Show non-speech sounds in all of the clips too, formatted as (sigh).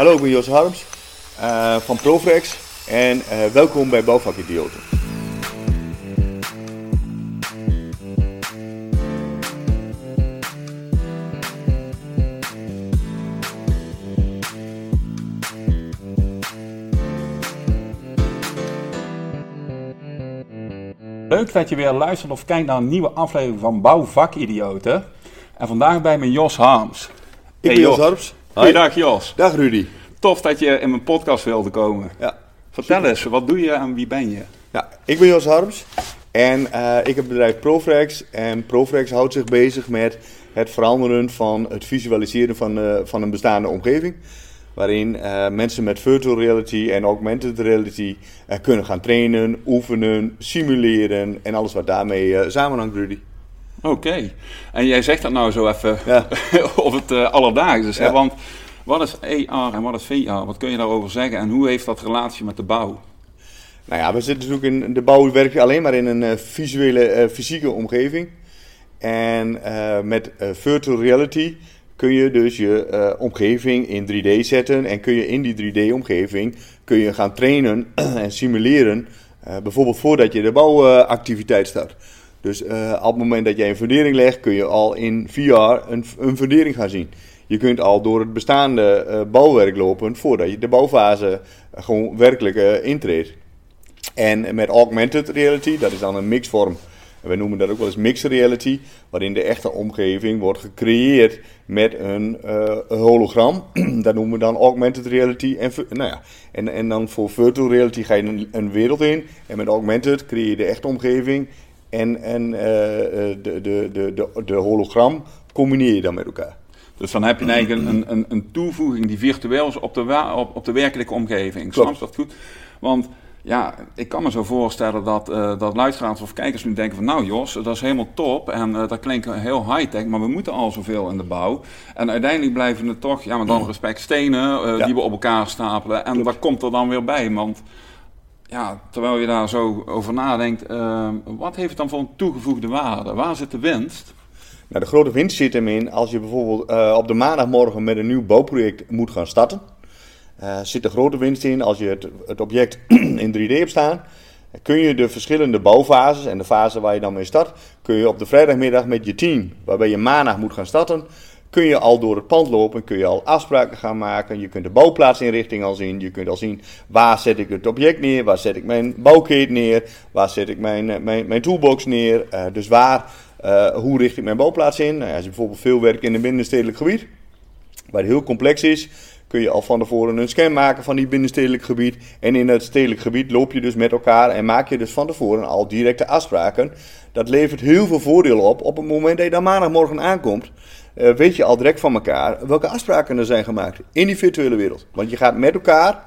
Hallo, ik ben Jos Harms uh, van Profrex en uh, welkom bij Bouwvakidioten. Leuk dat je weer luistert of kijkt naar een nieuwe aflevering van Bouwvakidioten. En vandaag bij me Jos Harms. Ik ben Jos Harms. Goeiedag Jos. Dag Rudy. Tof dat je in mijn podcast wilde komen. Ja. Vertel eens, wat doe je en wie ben je? Ja, ik ben Jos Harms en uh, ik heb het bedrijf Profrex. En Profrex houdt zich bezig met het veranderen van het visualiseren van, uh, van een bestaande omgeving. Waarin uh, mensen met virtual reality en augmented reality kunnen gaan trainen, oefenen, simuleren en alles wat daarmee samenhangt, Rudy. Oké, en jij zegt dat nou zo even ja. (laughs) of het alledaags is. Ja. Hè? Want wat is AR en wat is VR? Wat kun je daarover zeggen en hoe heeft dat relatie met de bouw? Nou ja, we zitten natuurlijk in de bouw werk je alleen maar in een uh, visuele, uh, fysieke omgeving. En uh, met virtual reality kun je dus je omgeving in 3D zetten en kun je in die 3D-omgeving kun je gaan trainen (clears throat) en simuleren, bijvoorbeeld voordat je de bouwactiviteit start. Dus op het moment dat jij een fundering legt, kun je al in VR een, een fundering gaan zien. Je kunt al door het bestaande uh, bouwwerk lopen voordat je de bouwfase uh, gewoon werkelijk intreedt. En met augmented reality, dat is dan een mixvorm. We noemen dat ook wel eens mixed reality, waarin de echte omgeving wordt gecreëerd met een, hologram. (clears throat) dat noemen we dan augmented reality. En, nou ja, en, en dan voor virtual reality ga je een wereld in. En met augmented creëer je de echte omgeving. En, en de, de, de, de, de hologram combineer je dan met elkaar. Dus dan heb je eigenlijk een, een, een toevoeging die virtueel is op de, op, op de werkelijke omgeving. Klopt. Snap dat goed? Want ja, ik kan me zo voorstellen dat, uh, dat luisteraars of kijkers nu denken van... nou Jos, dat is helemaal top en uh, dat klinkt heel high-tech... maar we moeten al zoveel in de bouw. En uiteindelijk blijven er toch, ja, met dan respect, stenen uh, ja. die we op elkaar stapelen. En Klopt. wat komt er dan weer bij? Want ja, terwijl je daar zo over nadenkt... wat heeft het dan voor een toegevoegde waarde? Waar zit de winst? Nou, de grote winst zit hem in als je bijvoorbeeld uh, op de maandagmorgen met een nieuw bouwproject moet gaan starten. Uh, zit de grote winst in als je het, het object (clears throat) in 3D hebt staan. Kun je de verschillende bouwfases en de fase waar je dan mee start, kun je op de vrijdagmiddag met je team, waarbij je maandag moet gaan starten, kun je al door het pand lopen, kun je al afspraken gaan maken. Je kunt de bouwplaatsinrichting al zien. Je kunt al zien waar zet ik het object neer, waar zet ik mijn bouwkeet neer, waar zet ik mijn, mijn, mijn toolbox neer. Uh, dus waar uh, hoe richt ik mijn bouwplaats in? Nou, als je bijvoorbeeld veel werkt in een binnenstedelijk gebied, waar het heel complex is, kun je al van tevoren een scan maken van die binnenstedelijk gebied. En in het stedelijk gebied loop je dus met elkaar en maak je dus van tevoren al directe afspraken. Dat levert heel veel voordelen op. Op het moment dat je dan maandagmorgen aankomt, weet je al direct van elkaar welke afspraken er zijn gemaakt in die virtuele wereld. Want je gaat met elkaar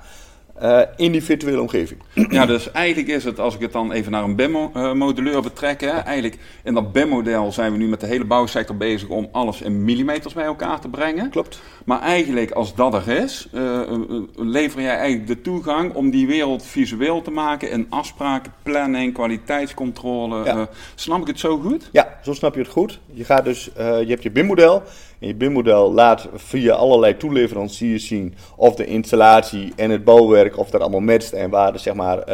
uh, in die virtuele omgeving. Ja, dus eigenlijk is het, als ik het dan even naar een BIM-moduleur betrek, hè, eigenlijk in dat BIM-model zijn we nu met de hele bouwsector bezig om alles in millimeters bij elkaar te brengen. Klopt. Maar eigenlijk, als dat er is, uh, lever jij eigenlijk de toegang om die wereld visueel te maken in afspraken, planning, kwaliteitscontrole. Ja. Uh, snap ik het zo goed? Ja, zo snap je het goed. Je, gaat dus, je hebt je BIM-model. En je BIM-model laat via allerlei toeleveranciers zien of de installatie en het bouwwerk, of dat allemaal matcht en waar de, zeg maar, uh,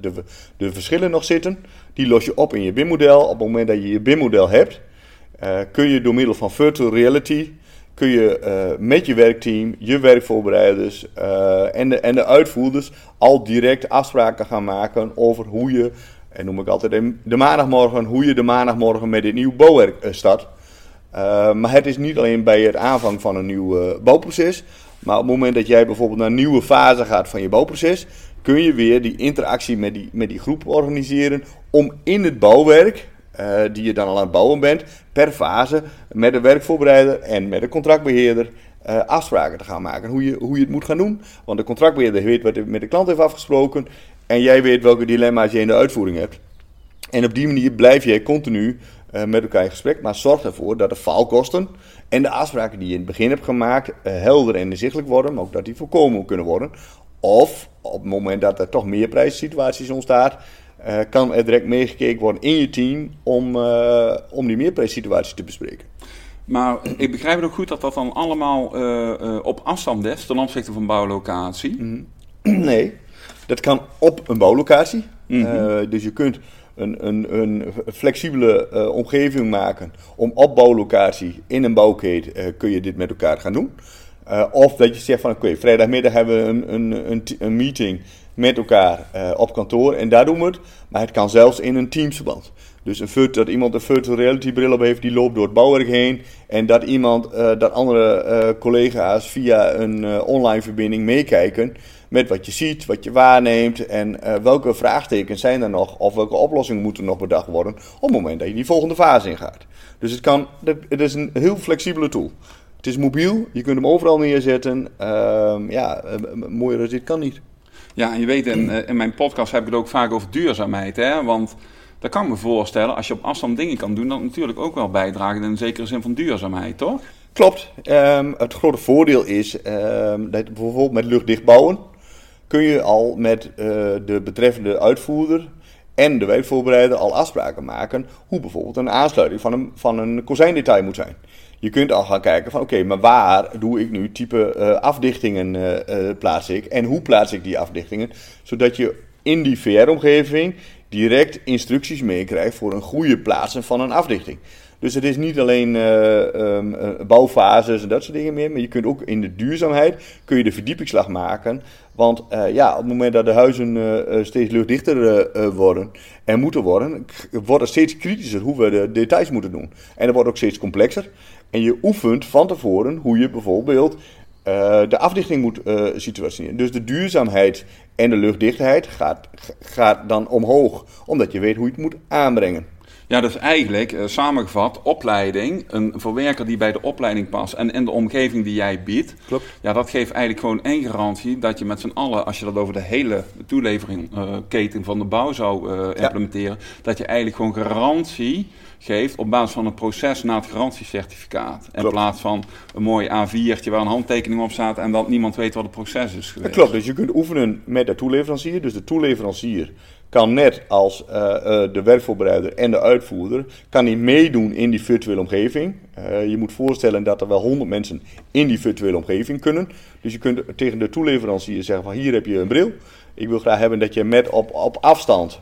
de, de verschillen nog zitten. Die los je op in je BIM-model. Op het moment dat je je BIM-model hebt, uh, kun je door middel van virtual reality kun je uh, met je werkteam, je werkvoorbereiders en, de, en de uitvoerders al direct afspraken gaan maken over hoe je, en noem ik altijd de maandagmorgen, hoe je de maandagmorgen met dit nieuw bouwwerk start. Uh, maar het is niet alleen bij het aanvang van een nieuw uh, bouwproces. Maar op het moment dat jij bijvoorbeeld naar een nieuwe fase gaat van je bouwproces, kun je weer die interactie met die, met die groep organiseren om in het bouwwerk, uh, die je dan al aan het bouwen bent, per fase met de werkvoorbereider en met de contractbeheerder afspraken te gaan maken. Hoe je, hoe je het moet gaan doen. Want de contractbeheerder weet wat hij met de klant heeft afgesproken en jij weet welke dilemma's je in de uitvoering hebt. En op die manier blijf jij continu uh, met elkaar in gesprek. Maar zorg ervoor dat de faalkosten en de afspraken die je in het begin hebt gemaakt uh, helder en inzichtelijk worden. Maar ook dat die voorkomen kunnen worden. Of op het moment dat er toch meer prijssituaties ontstaat, uh, kan er direct meegekeken worden in je team om, om die meerprijssituatie te bespreken. Maar ik begrijp het ook goed dat dat dan allemaal op afstand is ten opzichte van bouwlocatie. Mhm. (clears throat) Nee, dat kan op een bouwlocatie. Mhm. dus je kunt een, een, een flexibele omgeving maken om op bouwlocatie in een bouwketen kun je dit met elkaar gaan doen. of dat je zegt van oké, vrijdagmiddag hebben we een, een, een, een meeting met elkaar op kantoor en daar doen we het. Maar het kan zelfs in een teamsverband. Dus een dat iemand een virtual reality bril op heeft, die loopt door het bouwwerk heen. En dat iemand, uh, dat andere uh, collega's via een uh, online verbinding meekijken met wat je ziet, wat je waarneemt en welke vraagtekens zijn er nog of welke oplossingen moeten nog bedacht worden op het moment dat je die volgende fase ingaat. Dus het, kan, het is een heel flexibele tool. Het is mobiel, je kunt hem overal neerzetten. Ehm, ja, mooier dan dit kan niet. Ja, en je weet, in, in mijn podcast heb ik het ook vaak over duurzaamheid. Hè? Want dat kan ik me voorstellen, als je op afstand dingen kan doen, dat natuurlijk ook wel bijdragen in een zekere zin van duurzaamheid, toch? Klopt. Um, het grote voordeel is um, dat bijvoorbeeld met luchtdicht bouwen kun je al met uh, de betreffende uitvoerder en de wijkvoorbereider al afspraken maken hoe bijvoorbeeld een aansluiting van een, van een kozijndetail moet zijn. Je kunt al gaan kijken van oké, maar waar doe ik nu type uh, afdichtingen uh, plaats ik en hoe plaats ik die afdichtingen, zodat je in die VR-omgeving direct instructies meekrijgt voor een goede plaatsen van een afdichting. Dus het is niet alleen uh, bouwfases en dat soort dingen meer, maar je kunt ook in de duurzaamheid kun je de verdiepingsslag maken. Want uh, ja, op het moment dat de huizen steeds luchtdichter worden en moeten worden, wordt het steeds kritischer hoe we de details moeten doen. En dat wordt ook steeds complexer. En je oefent van tevoren hoe je bijvoorbeeld uh, de afdichting moet uh, situeren. Dus de duurzaamheid en de luchtdichtheid gaat, gaat dan omhoog, omdat je weet hoe je het moet aanbrengen. Ja, dus eigenlijk uh, samengevat, opleiding, een verwerker die bij de opleiding past en in de omgeving die jij biedt. Klopt. Ja, dat geeft eigenlijk gewoon één garantie dat je met z'n allen, als je dat over de hele toeleveringketen van de bouw zou implementeren, dat je eigenlijk gewoon garantie geeft op basis van een proces naar het garantiecertificaat. In plaats van een mooi A4'tje waar een handtekening op staat en dat niemand weet wat het proces is geweest. klopt, dus je kunt oefenen met de toeleverancier. Dus de toeleverancier kan net als uh, uh, de werkvoorbereider en de uitvoerder, kan hij meedoen in die virtuele omgeving. Uh, je moet voorstellen dat er wel 100 mensen in die virtuele omgeving kunnen. Dus je kunt tegen de toeleverancier zeggen van hier heb je een bril. Ik wil graag hebben dat je met op, op afstand,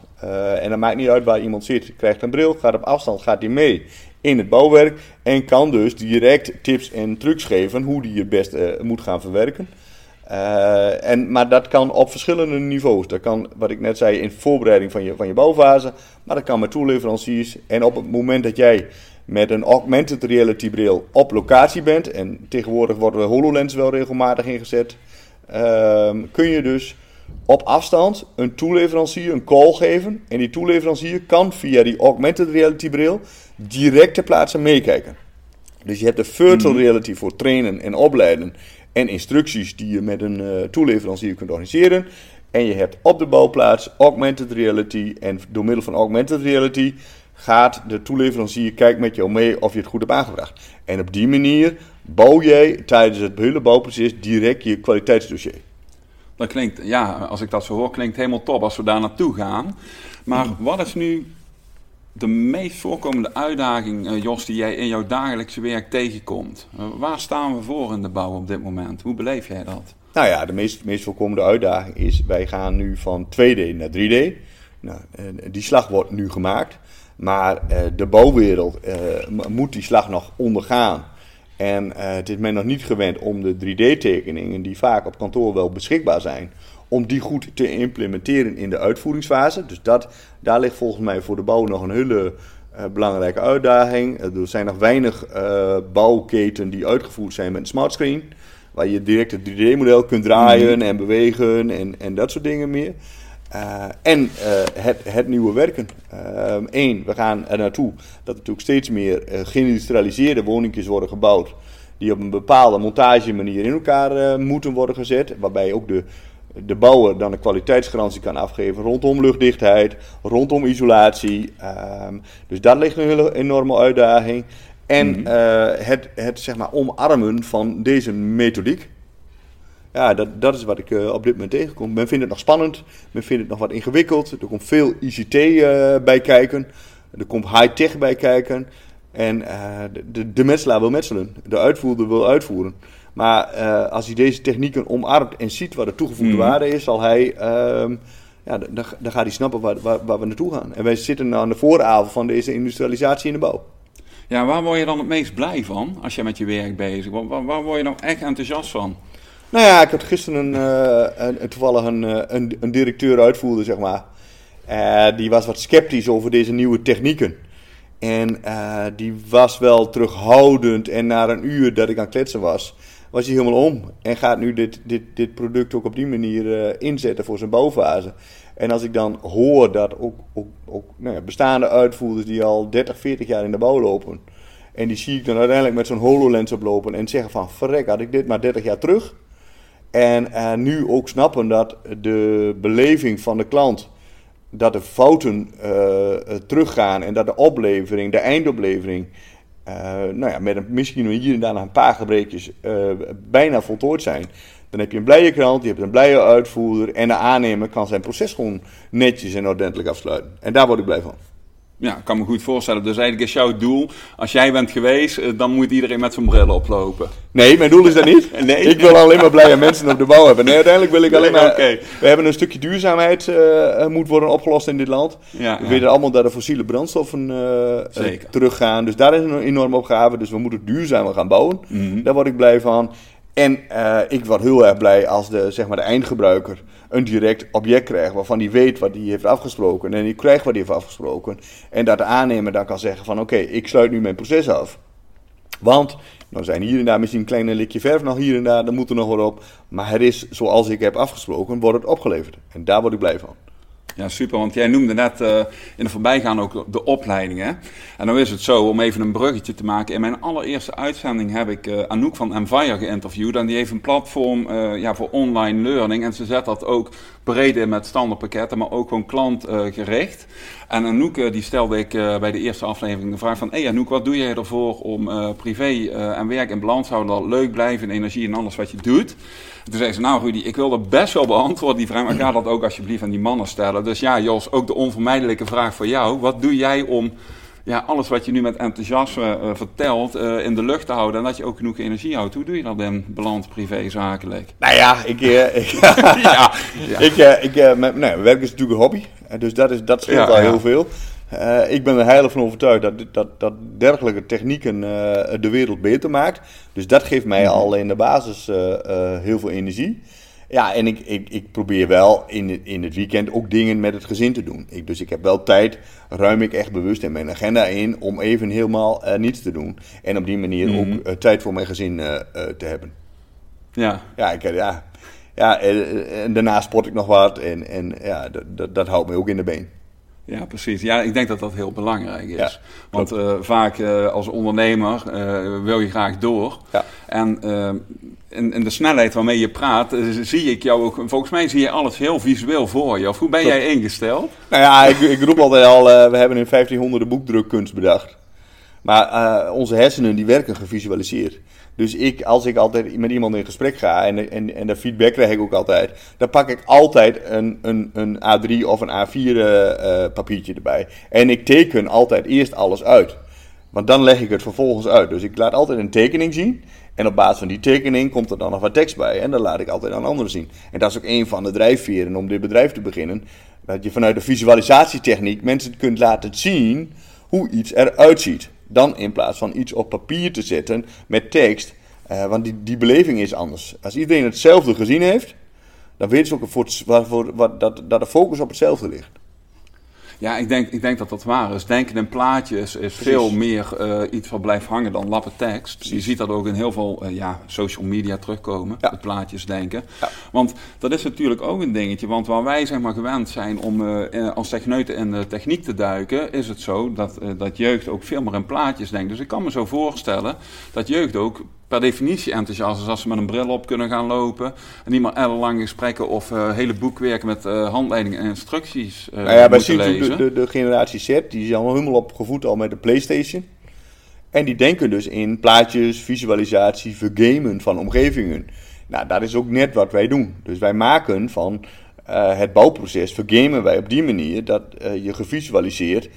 en dat maakt niet uit waar iemand zit, krijgt een bril, gaat op afstand, gaat hij mee in het bouwwerk en kan dus direct tips en trucs geven hoe die het best moet gaan verwerken. Uh, en, maar dat kan op verschillende niveaus. Dat kan, wat ik net zei, in voorbereiding van je, van je bouwfase, maar dat kan met toeleveranciers. En op het moment dat jij met een augmented reality bril op locatie bent, en tegenwoordig worden HoloLens wel regelmatig ingezet, uh, kun je dus op afstand een toeleverancier een call geven. En die toeleverancier kan via die augmented reality bril direct ter plaatse meekijken. Dus je hebt de virtual mhm. reality voor trainen en opleiden en instructies die je met een uh, toeleverancier kunt organiseren. En je hebt op de bouwplaats augmented reality. En door middel van augmented reality gaat de toeleverancier kijken met jou mee of je het goed hebt aangebracht. En op die manier bouw jij tijdens het hele bouwproces direct je kwaliteitsdossier. Dat klinkt, ja, als ik dat zo hoor, klinkt helemaal top als we daar naartoe gaan. Maar wat is nu de meest voorkomende uitdaging, uh, Jos, die jij in jouw dagelijkse werk tegenkomt? Uh, waar staan we voor in de bouw op dit moment? Hoe beleef jij dat? Nou ja, de meest, meest voorkomende uitdaging is, wij gaan nu van 2D naar 3D. Nou, die slag wordt nu gemaakt, maar de bouwwereld moet die slag nog ondergaan. En het is men nog niet gewend om de 3D-tekeningen, die vaak op kantoor wel beschikbaar zijn, om die goed te implementeren in de uitvoeringsfase. Dus dat, daar ligt volgens mij voor de bouw nog een hele uh, belangrijke uitdaging. Er zijn nog weinig uh, bouwketen die uitgevoerd zijn met een smartscreen. Waar je direct het 3D-model kunt draaien mm. en bewegen en, en dat soort dingen meer. Uh, en het, het, nieuwe werken. Eén, we gaan er naartoe dat er natuurlijk steeds meer geïndustrialiseerde woningjes worden gebouwd. Die op een bepaalde montagemanier in elkaar moeten worden gezet. Waarbij ook de, de bouwer dan een kwaliteitsgarantie kan afgeven rondom luchtdichtheid, rondom isolatie. Ehm, dus dat ligt een hele enorme uitdaging. En mm -hmm. het, het zeg maar, omarmen van deze methodiek. Ja, dat, dat is wat ik uh, op dit moment tegenkom. Men vindt het nog spannend, men vindt het nog wat ingewikkeld. Er komt veel ICT uh, eh, bij kijken, er komt high-tech bij kijken. En de, de, de metselaar wil metselen, de uitvoerder wil uitvoeren. Maar als hij deze technieken omarmt en ziet wat de toegevoegde mhm. waarde is, zal hij ehm, ja, dan, dan gaat hij snappen waar, waar, waar, we naartoe gaan. En wij zitten aan de vooravond van deze industrialisatie in de bouw. Ja, waar word je dan het meest blij van als je met je werk bezig bent? Waar, waar word je nou echt enthousiast van? Nou ja, ik had gisteren een, uh, een toevallig een, uh, een, een, directeur uitvoerde, zeg maar. Uh, die was wat sceptisch over deze nieuwe technieken. En die was wel terughoudend. En na een uur dat ik aan het kletsen was, was hij helemaal om. En gaat nu dit, dit, dit product ook op die manier inzetten voor zijn bouwfase. En als ik dan hoor dat ook, ook, ook nou ja, bestaande uitvoerders die al 30, 40 jaar in de bouw lopen. En die zie ik dan uiteindelijk met zo'n HoloLens oplopen en zeggen van verrek had ik dit maar 30 jaar terug. En uh, nu ook snappen dat de beleving van de klant, dat de fouten uh, teruggaan en dat de oplevering, de eindoplevering, nou ja, met misschien hier en daar een paar gebreekjes bijna voltooid zijn. Dan heb je een blije klant, je hebt een blije uitvoerder en de aannemer kan zijn proces gewoon netjes en ordentelijk afsluiten. En daar word ik blij van. Ja, ik kan me goed voorstellen. Dus eigenlijk is jouw doel, als jij bent geweest, eh, dan moet iedereen met zijn bril oplopen. Nee, mijn doel is dat niet. (laughs) nee. Ik wil alleen maar blije mensen op de bouw hebben. Nee, uiteindelijk wil ik alleen maar... Okay. We hebben een stukje duurzaamheid uh, moet worden opgelost in dit land. Ja, we weten allemaal dat de fossiele brandstoffen uh, teruggaan. Dus daar is een enorme opgave. Dus we moeten duurzamer gaan bouwen. Mm Daar word ik blij van. En uh, ik word heel erg blij als de, zeg maar, de eindgebruiker een direct object krijgt waarvan hij weet wat hij heeft afgesproken en hij krijgt wat hij heeft afgesproken. En dat de aannemer dan kan zeggen van oké, ik sluit nu mijn proces af. Want, nou zijn hier en daar misschien een kleine likje verf nog hier en daar, daar moet er nog wat op. Maar het is zoals ik heb afgesproken, wordt het opgeleverd. En daar word ik blij van. Ja, super. Want jij noemde net uh, in de voorbijgaan ook de opleidingen. En dan is het zo, om even een bruggetje te maken. In mijn allereerste uitzending heb ik uh, Anouk van Envire geïnterviewd. En die heeft een platform uh, ja, voor online learning. En ze zet dat ook breed in met standaardpakketten, maar ook gewoon klantgericht. En Anouk die stelde ik bij de eerste aflevering de vraag van... Hé hey Anouk, wat doe jij ervoor om privé en werk in balans te houden? Dat leuk blijven, energie en alles wat je doet. Toen zei ze, nou Rudy, ik wil er best wel beantwoorden die vraag, maar ga dat ook alsjeblieft aan die mannen stellen. Dus ja, Jos, ook de onvermijdelijke vraag voor jou. Wat doe jij om ja, alles wat je nu met enthousiasme uh, vertelt uh, in de lucht te houden en dat je ook genoeg energie houdt. Hoe doe je dat in balans privé zakelijk? Nou ja, ik, uh, (laughs) ik, (laughs) ja, ja. ik, nee, werk is natuurlijk een hobby, dus dat, is, dat scheelt ja, al heel veel. Ik ben er heilig van overtuigd dat, dat, dat dergelijke technieken de wereld beter maakt. Dus dat geeft mij mhm. al in de basis heel veel energie. Ja, en ik, ik, ik probeer wel in, in het weekend ook dingen met het gezin te doen. Ik, dus ik heb wel tijd, ruim ik echt bewust in mijn agenda in om even helemaal niets te doen. En op die manier mm -hmm. ook tijd voor mijn gezin te hebben. Ja. Ja, ik, ja, ja en, daarna sport ik nog wat en, en ja, dat, dat houdt me ook in de been. Ja, precies. Ja, ik denk dat dat heel belangrijk is. Want uh, vaak uh, als ondernemer uh, wil je graag door. Ja. En in, in, de snelheid waarmee je praat, zie ik jou ook. Volgens mij zie je alles heel visueel voor je. Of hoe ben jij ingesteld? Nou ja, ik, ik roep altijd al: we hebben in 1500 boekdrukkunst bedacht. Maar onze hersenen die werken gevisualiseerd. Dus ik, als ik altijd met iemand in gesprek ga en, en, en de feedback krijg ik ook altijd, dan pak ik altijd een, een, een A3 of een A4 uh, eh, papiertje erbij. En ik teken altijd eerst alles uit. Want dan leg ik het vervolgens uit. Dus ik laat altijd een tekening zien. En op basis van die tekening komt er dan nog wat tekst bij. En dat laat ik altijd aan anderen zien. En dat is ook een van de drijfveren om dit bedrijf te beginnen. Dat je vanuit de visualisatietechniek mensen kunt laten zien hoe iets eruit ziet dan in plaats van iets op papier te zetten met tekst. Uh, want die, die beleving is anders. Als iedereen hetzelfde gezien heeft, dan weten ze ook voor, dat, dat de focus op hetzelfde ligt. Ja, ik denk, ik denk dat dat waar is. Denken in plaatjes is veel meer uh, iets wat blijft hangen dan lappen tekst. Je ziet dat ook in heel veel uh, ja, social media terugkomen, ja. het plaatjes denken. Ja. Want dat is natuurlijk ook een dingetje. Want waar wij zeg maar, gewend zijn om uh, als techneuten in de techniek te duiken, is het zo dat, dat jeugd ook veel meer in plaatjes denkt. Dus ik kan me zo voorstellen dat jeugd ook per definitie enthousiast is als ze met een bril op kunnen gaan lopen. En niet maar ellenlange gesprekken of uh, hele boekwerken met uh, handleidingen en instructies uh, nou ja, bij. De, de, de, generatie Z, die is al helemaal opgevoed al met de Playstation. En die denken dus in plaatjes, visualisatie, vergamen van omgevingen. Nou, dat is ook net wat wij doen. Dus wij maken van het bouwproces, vergamen wij op die manier dat je gevisualiseerd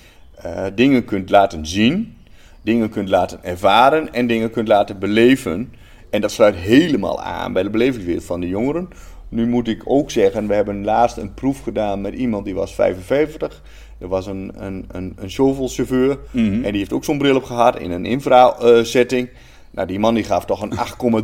dingen kunt laten zien dingen kunt laten ervaren en dingen kunt laten beleven. En dat sluit helemaal aan bij de belevingswereld van de jongeren. Nu moet ik ook zeggen, we hebben laatst een proef gedaan met iemand die was 55. Er was een, een, een, een shovelchauffeur Mhm. en die heeft ook zo'n bril op gehad in een infra-setting. nou, die man die gaf toch een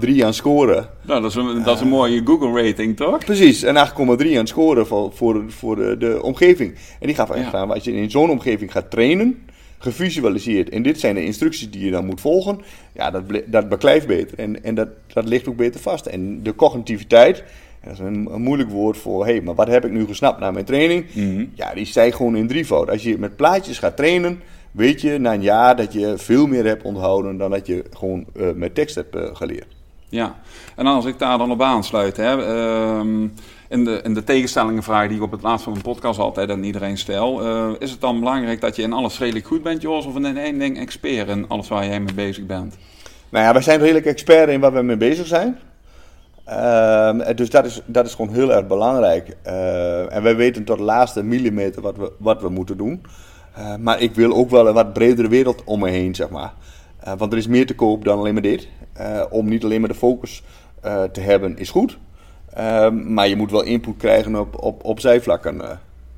(laughs) 8,3 aan scoren. Nou, dat is een, dat is een mooie Google-rating, toch? Precies, een 8,3 aan scoren voor, voor, voor de, de omgeving. En die gaf echt Ja. aan, als je in zo'n omgeving gaat trainen, gevisualiseerd, en dit zijn de instructies die je dan moet volgen, ja, dat, dat beklijft beter. En, en dat, dat ligt ook beter vast. En de cognitiviteit, dat is een, een moeilijk woord voor, hé, hey, maar wat heb ik nu gesnapt na mijn training? Mhm. Ja, die stijgt gewoon in drievoud. Als je met plaatjes gaat trainen, weet je na een jaar dat je veel meer hebt onthouden dan dat je gewoon eh, met tekst hebt eh, geleerd. Ja, en als ik daar dan op aansluit, hè, ehm, in, de, in de tegenstellingenvraag die ik op het laatst van mijn podcast altijd aan iedereen stel, eh, is het dan belangrijk dat je in alles redelijk goed bent, Jos, of in één ding expert in alles waar jij mee bezig bent? Nou ja, wij zijn redelijk expert in waar we mee bezig zijn. Ehm, dus dat is, dat is gewoon heel erg belangrijk. Eh, en wij weten tot de laatste millimeter wat we, wat we moeten doen. Eh, maar ik wil ook wel een wat bredere wereld om me heen, zeg maar. Eh, want er is meer te koop dan alleen maar dit. Eh, om niet alleen maar de focus te hebben is goed. Ehm, maar je moet wel input krijgen op, op, op zijvlakken. eh.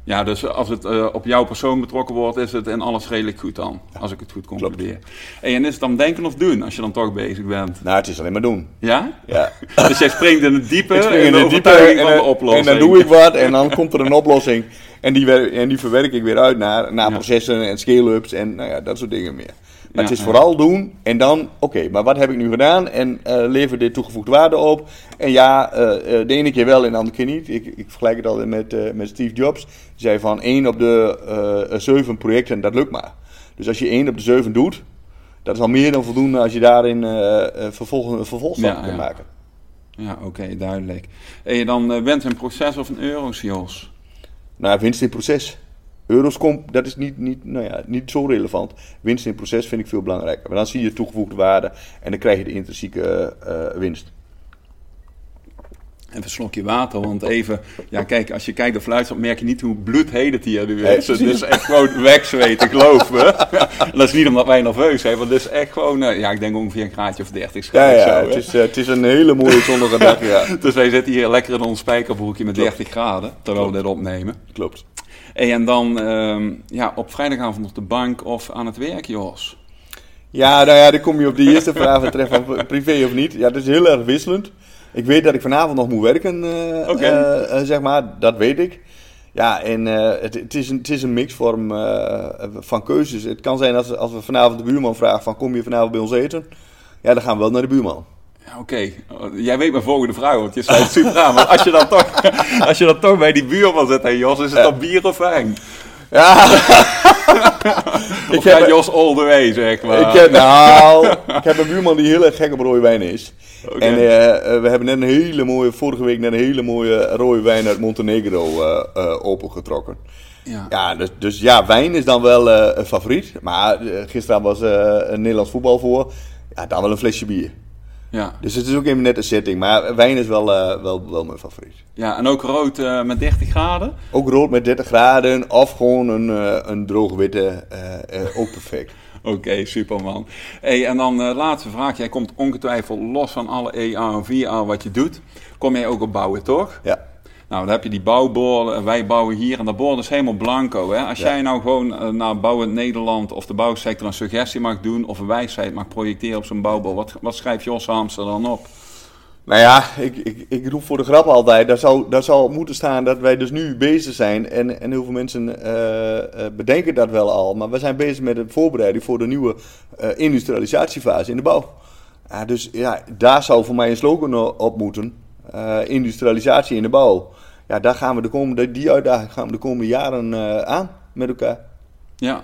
Ja, dus als het eh, op jouw persoon betrokken wordt, is het in alles redelijk goed dan, als ik het goed concludeer. Hey, en is het dan denken of doen, als je dan toch bezig bent? Nou, het is alleen maar doen. Ja? Ja. (laughs) Dus jij springt in het diepe, Ik spring in de de diepe en, van de dan- oplossing. en dan doe ik wat en dan komt er een oplossing. En die, en die verwerk ik weer uit naar, naar Ja. processen en scale-ups en nou ja, dat soort dingen meer. Maar het is vooral doen en dan, oké, maar wat heb ik nu gedaan? En eh levert dit toegevoegde waarde op? En ja, eh, eh, de ene keer wel en de andere keer niet. Ik, ik vergelijk het altijd met, met Steve Jobs. Die zei van één op de zeven projecten, dat lukt maar. Dus als je één op de zeven doet, dat is al meer dan voldoende als je daarin vervolgens een Ja, kan ja. maken. Ja, oké, duidelijk. En dan uh, wint een proces of een euro's, Jos? Nou, winst in proces. Euro's komt, dat is niet, niet, nou ja, niet zo relevant. Winst in proces vind ik veel belangrijker. Maar dan zie je toegevoegde waarde en dan krijg je de intrinsieke eh, winst. Even een slokje water, want even... Ja, kijk, als je kijkt of luistert, merk je niet hoe bloedheet het hier nu is. Het is echt gewoon wegzweten, geloof me. En (laughs) dat is niet omdat wij nerveus zijn, want het is echt gewoon... eh, ja, ik denk ongeveer een graadje of 30 schat Ja, ik ja, zo, het is, eh, het is een hele mooie zonnige dag, ja. (laughs) Dus wij zitten hier lekker in ons spijkerbroekje met Klopt. 30 graden, terwijl we dit opnemen. Klopt. Hey, en dan ehm, ja, op vrijdagavond op de bank of aan het werk, Jos? Ja, nou ja, dan kom je op die eerste vraag betreft van privé of niet. Ja, dat is heel erg wisselend. Ik weet dat ik vanavond nog moet werken, eh, eh, eh, zeg maar. Dat weet ik. Ja, en eh, het, het, is een, het is een mixvorm eh, van keuzes. Het kan zijn als, als we vanavond de buurman vragen van kom je vanavond bij ons eten? Ja, dan gaan we wel naar de buurman. Oké, jij weet mijn volgende vraag, want je zei het super aan. Maar als je dan toch, (laughs) als je dan toch bij die buurman zit, hè, Jos, is het dan bier of wijn? Ja, (laughs) Of heb- Jos all the way, zeg maar? ik heb, nou, ik heb een buurman die heel erg gek op rode wijn is. En eh, eh, we hebben net een hele mooie, vorige week net een hele mooie rode wijn uit Montenegro eh, opengetrokken. ja. Ja, dus, dus ja, wijn is dan wel een favoriet. Maar gisteren was een Nederlands voetbal voor. Ja, dan wel een flesje bier. Ja. Dus het is ook even net een setting. Maar wijn is wel, eh, wel, wel mijn favoriet. ja, en ook rood eh, met 30 graden? Ook rood met 30 graden of gewoon een, eh, een droog witte. ook perfect. (laughs) Oké, superman. Hey, en dan laatste vraag. Jij komt ongetwijfeld los van alle EA en VA wat je doet. Kom jij ook op bouwen, toch? Ja. Nou, dan heb je die bouwborden. en Wij bouwen hier en dat bord is helemaal blanco. Hè? Als Ja. jij nou gewoon eh, naar Bouwend Nederland of de bouwsector een suggestie mag doen... of een wijsheid mag projecteren op zo'n bouwbord... wat, wat schrijft Jos Hamster dan op? Nou ja, ik, ik, ik roep voor de grap altijd. Daar zou, daar zou moeten staan dat wij dus nu bezig zijn. En, en heel veel mensen eh, eh, bedenken dat wel al. Maar we zijn bezig met de voorbereiding voor de nieuwe eh, industrialisatiefase in de bouw. Ja, dus ja, daar zou voor mij een slogan op moeten. Eh, industrialisatie in de bouw. Ja, daar gaan we de komende, die uitdaging gaan we de komende jaren eh, aan met elkaar. Ja.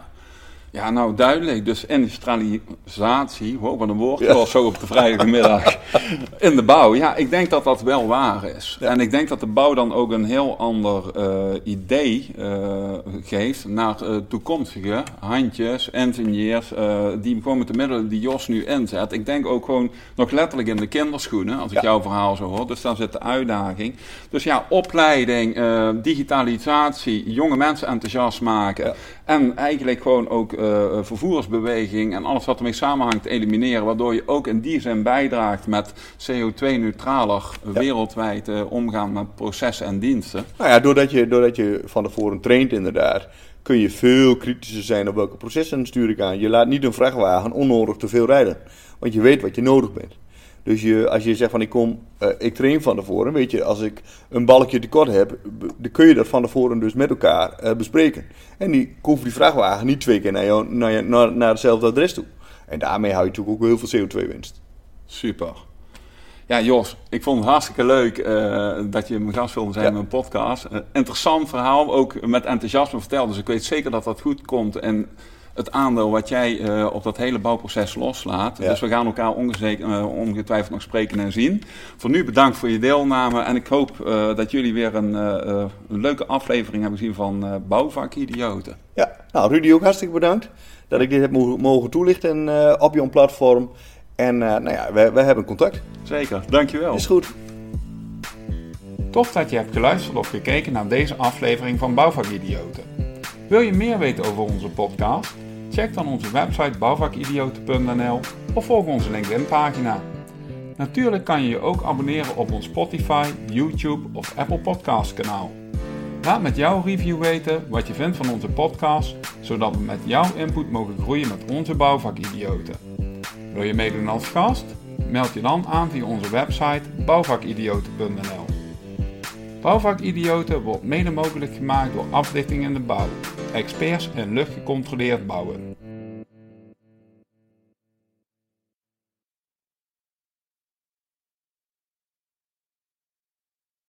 Ja, nou duidelijk. Dus industrialisatie, wow, wat een woord, Ja. zo op de vrijdagmiddag. (laughs) In de bouw, ja, ik denk dat dat wel waar is. En ik denk dat de bouw dan ook een heel ander eh, idee eh, geeft naar eh, toekomstige handjes, ingenieurs, die gewoon met de middelen die Jos nu inzet. Ik denk ook gewoon nog letterlijk in de kinderschoenen, als ik Ja. jouw verhaal zo hoor. Dus daar zit de uitdaging. Dus ja, opleiding, digitalisatie, jonge mensen enthousiast maken. En eigenlijk gewoon ook uh, vervoersbeweging en alles wat ermee samenhangt elimineren. Waardoor je ook in die zin bijdraagt met CO2-neutraler wereldwijd uh, omgaan met processen en diensten. Nou ja, doordat je, doordat je van tevoren traint inderdaad, kun je veel kritischer zijn op welke processen stuur ik aan. Je laat niet een vrachtwagen onnodig te veel rijden. Want je weet wat je nodig bent. Dus je, als je zegt van ik kom, uh, ik train van tevoren, weet je, als ik een balkje tekort heb, dan kun je dat van tevoren dus met elkaar uh, bespreken. En die hoeft die vrachtwagen niet twee keer naar, jou, naar, naar, naar hetzelfde adres toe. En daarmee hou je natuurlijk ook heel veel CO2-winst. Super. Ja, Jos, ik vond het hartstikke leuk uh, dat je mijn gast wilde zijn ja. in mijn podcast. interessant verhaal, ook met enthousiasme verteld. Dus ik weet zeker dat dat goed komt. En het aandeel wat jij uh, op dat hele bouwproces loslaat. Ja. Dus we gaan elkaar uh, ongetwijfeld nog spreken en zien. Voor nu bedankt voor je deelname. En ik hoop uh, dat jullie weer een, een, leuke aflevering hebben gezien van Bouwvakidioten. Ja, nou Rudy ook hartstikke bedankt dat ik dit heb mogen toelichten op jouw platform. En nou ja, we, we hebben contact. Zeker, dankjewel. Is goed. Tof dat je hebt geluisterd of gekeken naar deze aflevering van Bouwvakidioten. Wil je meer weten over onze podcast? Check dan onze website bouwvakidioten.nl of volg onze LinkedIn pagina. Natuurlijk kan je je ook abonneren op ons Spotify, YouTube of Apple Podcast kanaal. Laat met jouw review weten wat je vindt van onze podcast, zodat we met jouw input mogen groeien met onze bouwvakidioten. Wil je meedoen als gast? Meld je dan aan via onze website bouwvakidioten.nl. Bouwvakidioten wordt mede mogelijk gemaakt door Aflichting in de Bouw, experts in luchtgecontroleerd bouwen.